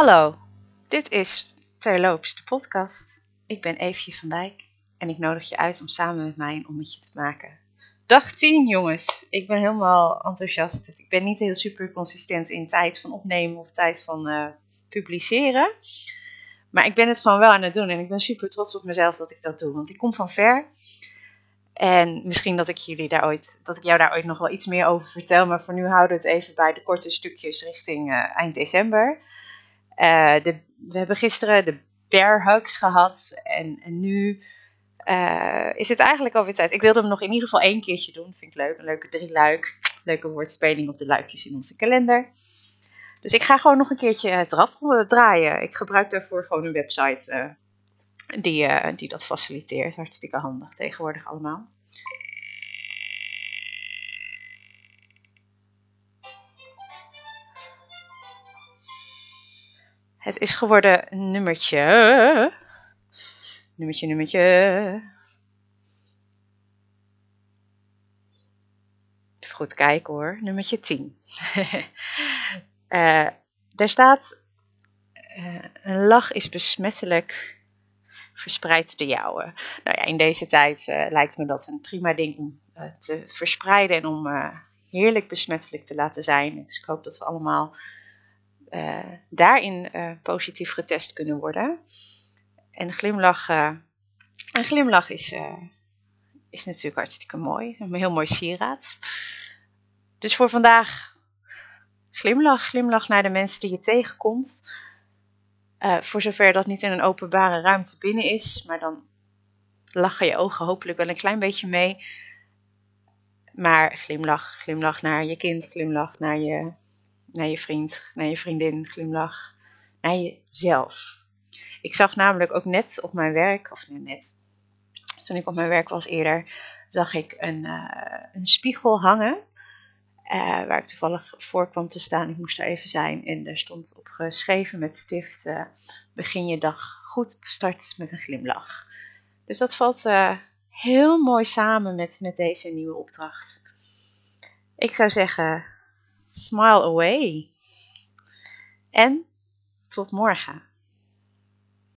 Hallo, dit is Terloops, de podcast. Ik ben Eefje van Dijk en ik nodig je uit om samen met mij een ommetje te maken. Dag 10 jongens, ik ben helemaal enthousiast. Ik ben niet heel super consistent in tijd van opnemen of tijd van uh, publiceren. Maar ik ben het gewoon wel aan het doen en ik ben super trots op mezelf dat ik dat doe. Want ik kom van ver. En misschien dat ik, jullie daar ooit, dat ik jou daar ooit nog wel iets meer over vertel. Maar voor nu houden we het even bij de korte stukjes richting uh, eind december. De, we hebben gisteren de bear hugs gehad. En, en nu uh, is het eigenlijk alweer tijd. Ik wilde hem nog in ieder geval één keertje doen. Vind ik leuk. Een leuke drie luik. Leuke woordspeling op de luikjes in onze kalender. Dus ik ga gewoon nog een keertje het rad draaien. Ik gebruik daarvoor gewoon een website die, die dat faciliteert. Hartstikke handig tegenwoordig allemaal. Het is geworden nummertje. Nummertje, nummertje. Even goed kijken hoor. Nummertje 10. Uh, daar staat: uh, Een lach is besmettelijk, verspreid de jouwe. Nou ja, in deze tijd lijkt me dat een prima ding om te verspreiden en om heerlijk besmettelijk te laten zijn. Dus ik hoop dat we allemaal daarin positief getest kunnen worden. En glimlach, een glimlach is, is natuurlijk hartstikke mooi. Een heel mooi sieraad. Dus voor vandaag glimlach. Glimlach naar de mensen die je tegenkomt. Voor zover dat niet in een openbare ruimte binnen is. Maar dan lachen je ogen hopelijk wel een klein beetje mee. Maar glimlach, glimlach naar je kind, glimlach naar je, naar je vriend, naar je vriendin, glimlach naar jezelf. Ik zag namelijk ook net op mijn werk, of net, toen ik op mijn werk was eerder, zag ik een, uh, een spiegel hangen. Uh, waar ik toevallig voor kwam te staan. Ik moest er even zijn. En daar stond op geschreven met stift: begin je dag goed, start met een glimlach. Dus dat valt uh, heel mooi samen met, met deze nieuwe opdracht. Ik zou zeggen: smile away. En tot morgen.